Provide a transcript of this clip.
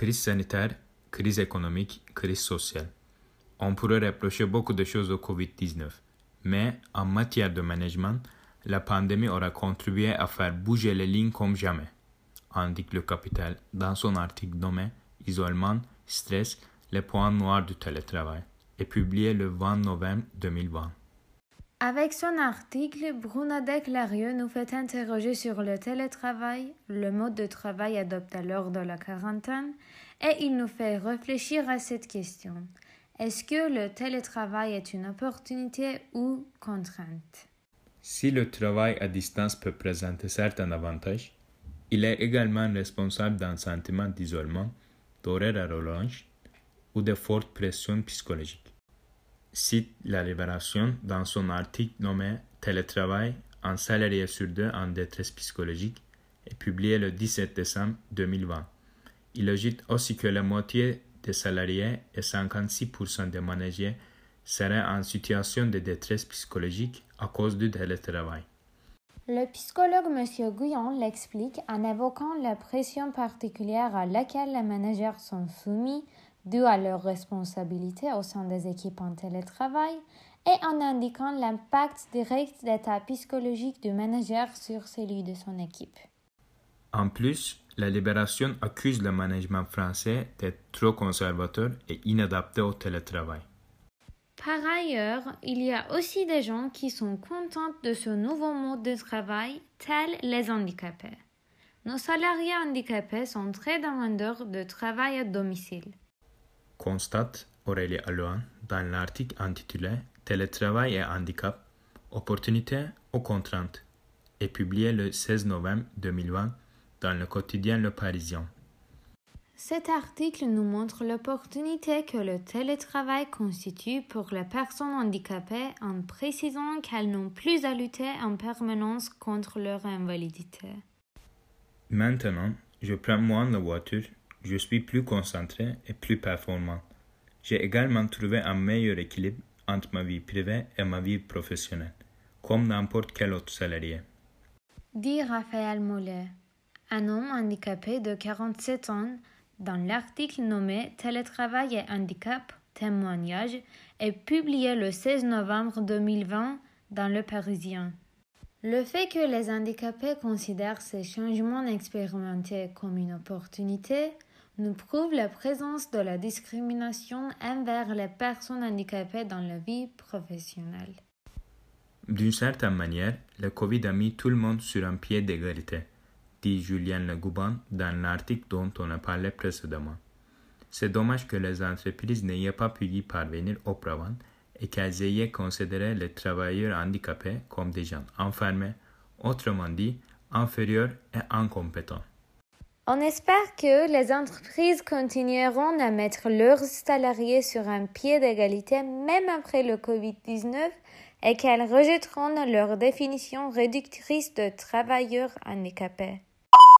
Crise sanitaire, crise économique, crise sociale. On pourrait reprocher beaucoup de choses au Covid-19, mais en matière de management, la pandémie aura contribué à faire bouger les lignes comme jamais, indique le capital dans son article nommé Isolement, stress, les points noirs du télétravail, et publié le 20 novembre 2020. Avec son article, Brunadec Larieux nous fait interroger sur le télétravail, le mode de travail adopté lors de la quarantaine, et il nous fait réfléchir à cette question. Est-ce que le télétravail est une opportunité ou contrainte? Si le travail à distance peut présenter certains avantages, il est également responsable d'un sentiment d'isolement, d'horaire à rallonge ou de fortes pressions psychologiques cite la Libération dans son article nommé Télétravail, un salarié sur deux en détresse psychologique et publié le 17 décembre 2020. Il ajoute aussi que la moitié des salariés et 56% des managers seraient en situation de détresse psychologique à cause du télétravail. Le psychologue M. Guyon l'explique en évoquant la pression particulière à laquelle les managers sont soumis dû à leurs responsabilités au sein des équipes en télétravail et en indiquant l'impact direct d'état psychologique du manager sur celui de son équipe. En plus, la Libération accuse le management français d'être trop conservateur et inadapté au télétravail. Par ailleurs, il y a aussi des gens qui sont contents de ce nouveau mode de travail, tels les handicapés. Nos salariés handicapés sont très demandeurs de travail à domicile constate Aurélie Allouan dans l'article intitulé Télétravail et handicap, opportunités ou contraintes et publié le 16 novembre 2020 dans le quotidien Le Parisien. Cet article nous montre l'opportunité que le télétravail constitue pour les personnes handicapées en précisant qu'elles n'ont plus à lutter en permanence contre leur invalidité. Maintenant, je prends moins la voiture je suis plus concentré et plus performant. J'ai également trouvé un meilleur équilibre entre ma vie privée et ma vie professionnelle, comme n'importe quel autre salarié. Dit Raphaël Mollet, un homme handicapé de 47 ans, dans l'article nommé Télétravail et handicap, témoignage, est publié le 16 novembre 2020 dans Le Parisien. Le fait que les handicapés considèrent ces changements expérimentés comme une opportunité nous prouve la présence de la discrimination envers les personnes handicapées dans la vie professionnelle. D'une certaine manière, le Covid a mis tout le monde sur un pied d'égalité, dit Julien Legouban dans l'article dont on a parlé précédemment. C'est dommage que les entreprises n'aient pas pu y parvenir auparavant et qu'elles aient considéré les travailleurs handicapés comme des gens enfermés, autrement dit, inférieurs et incompétents. On espère que les entreprises continueront à mettre leurs salariés sur un pied d'égalité même après le Covid-19 et qu'elles rejetteront leur définition réductrice de travailleurs handicapés.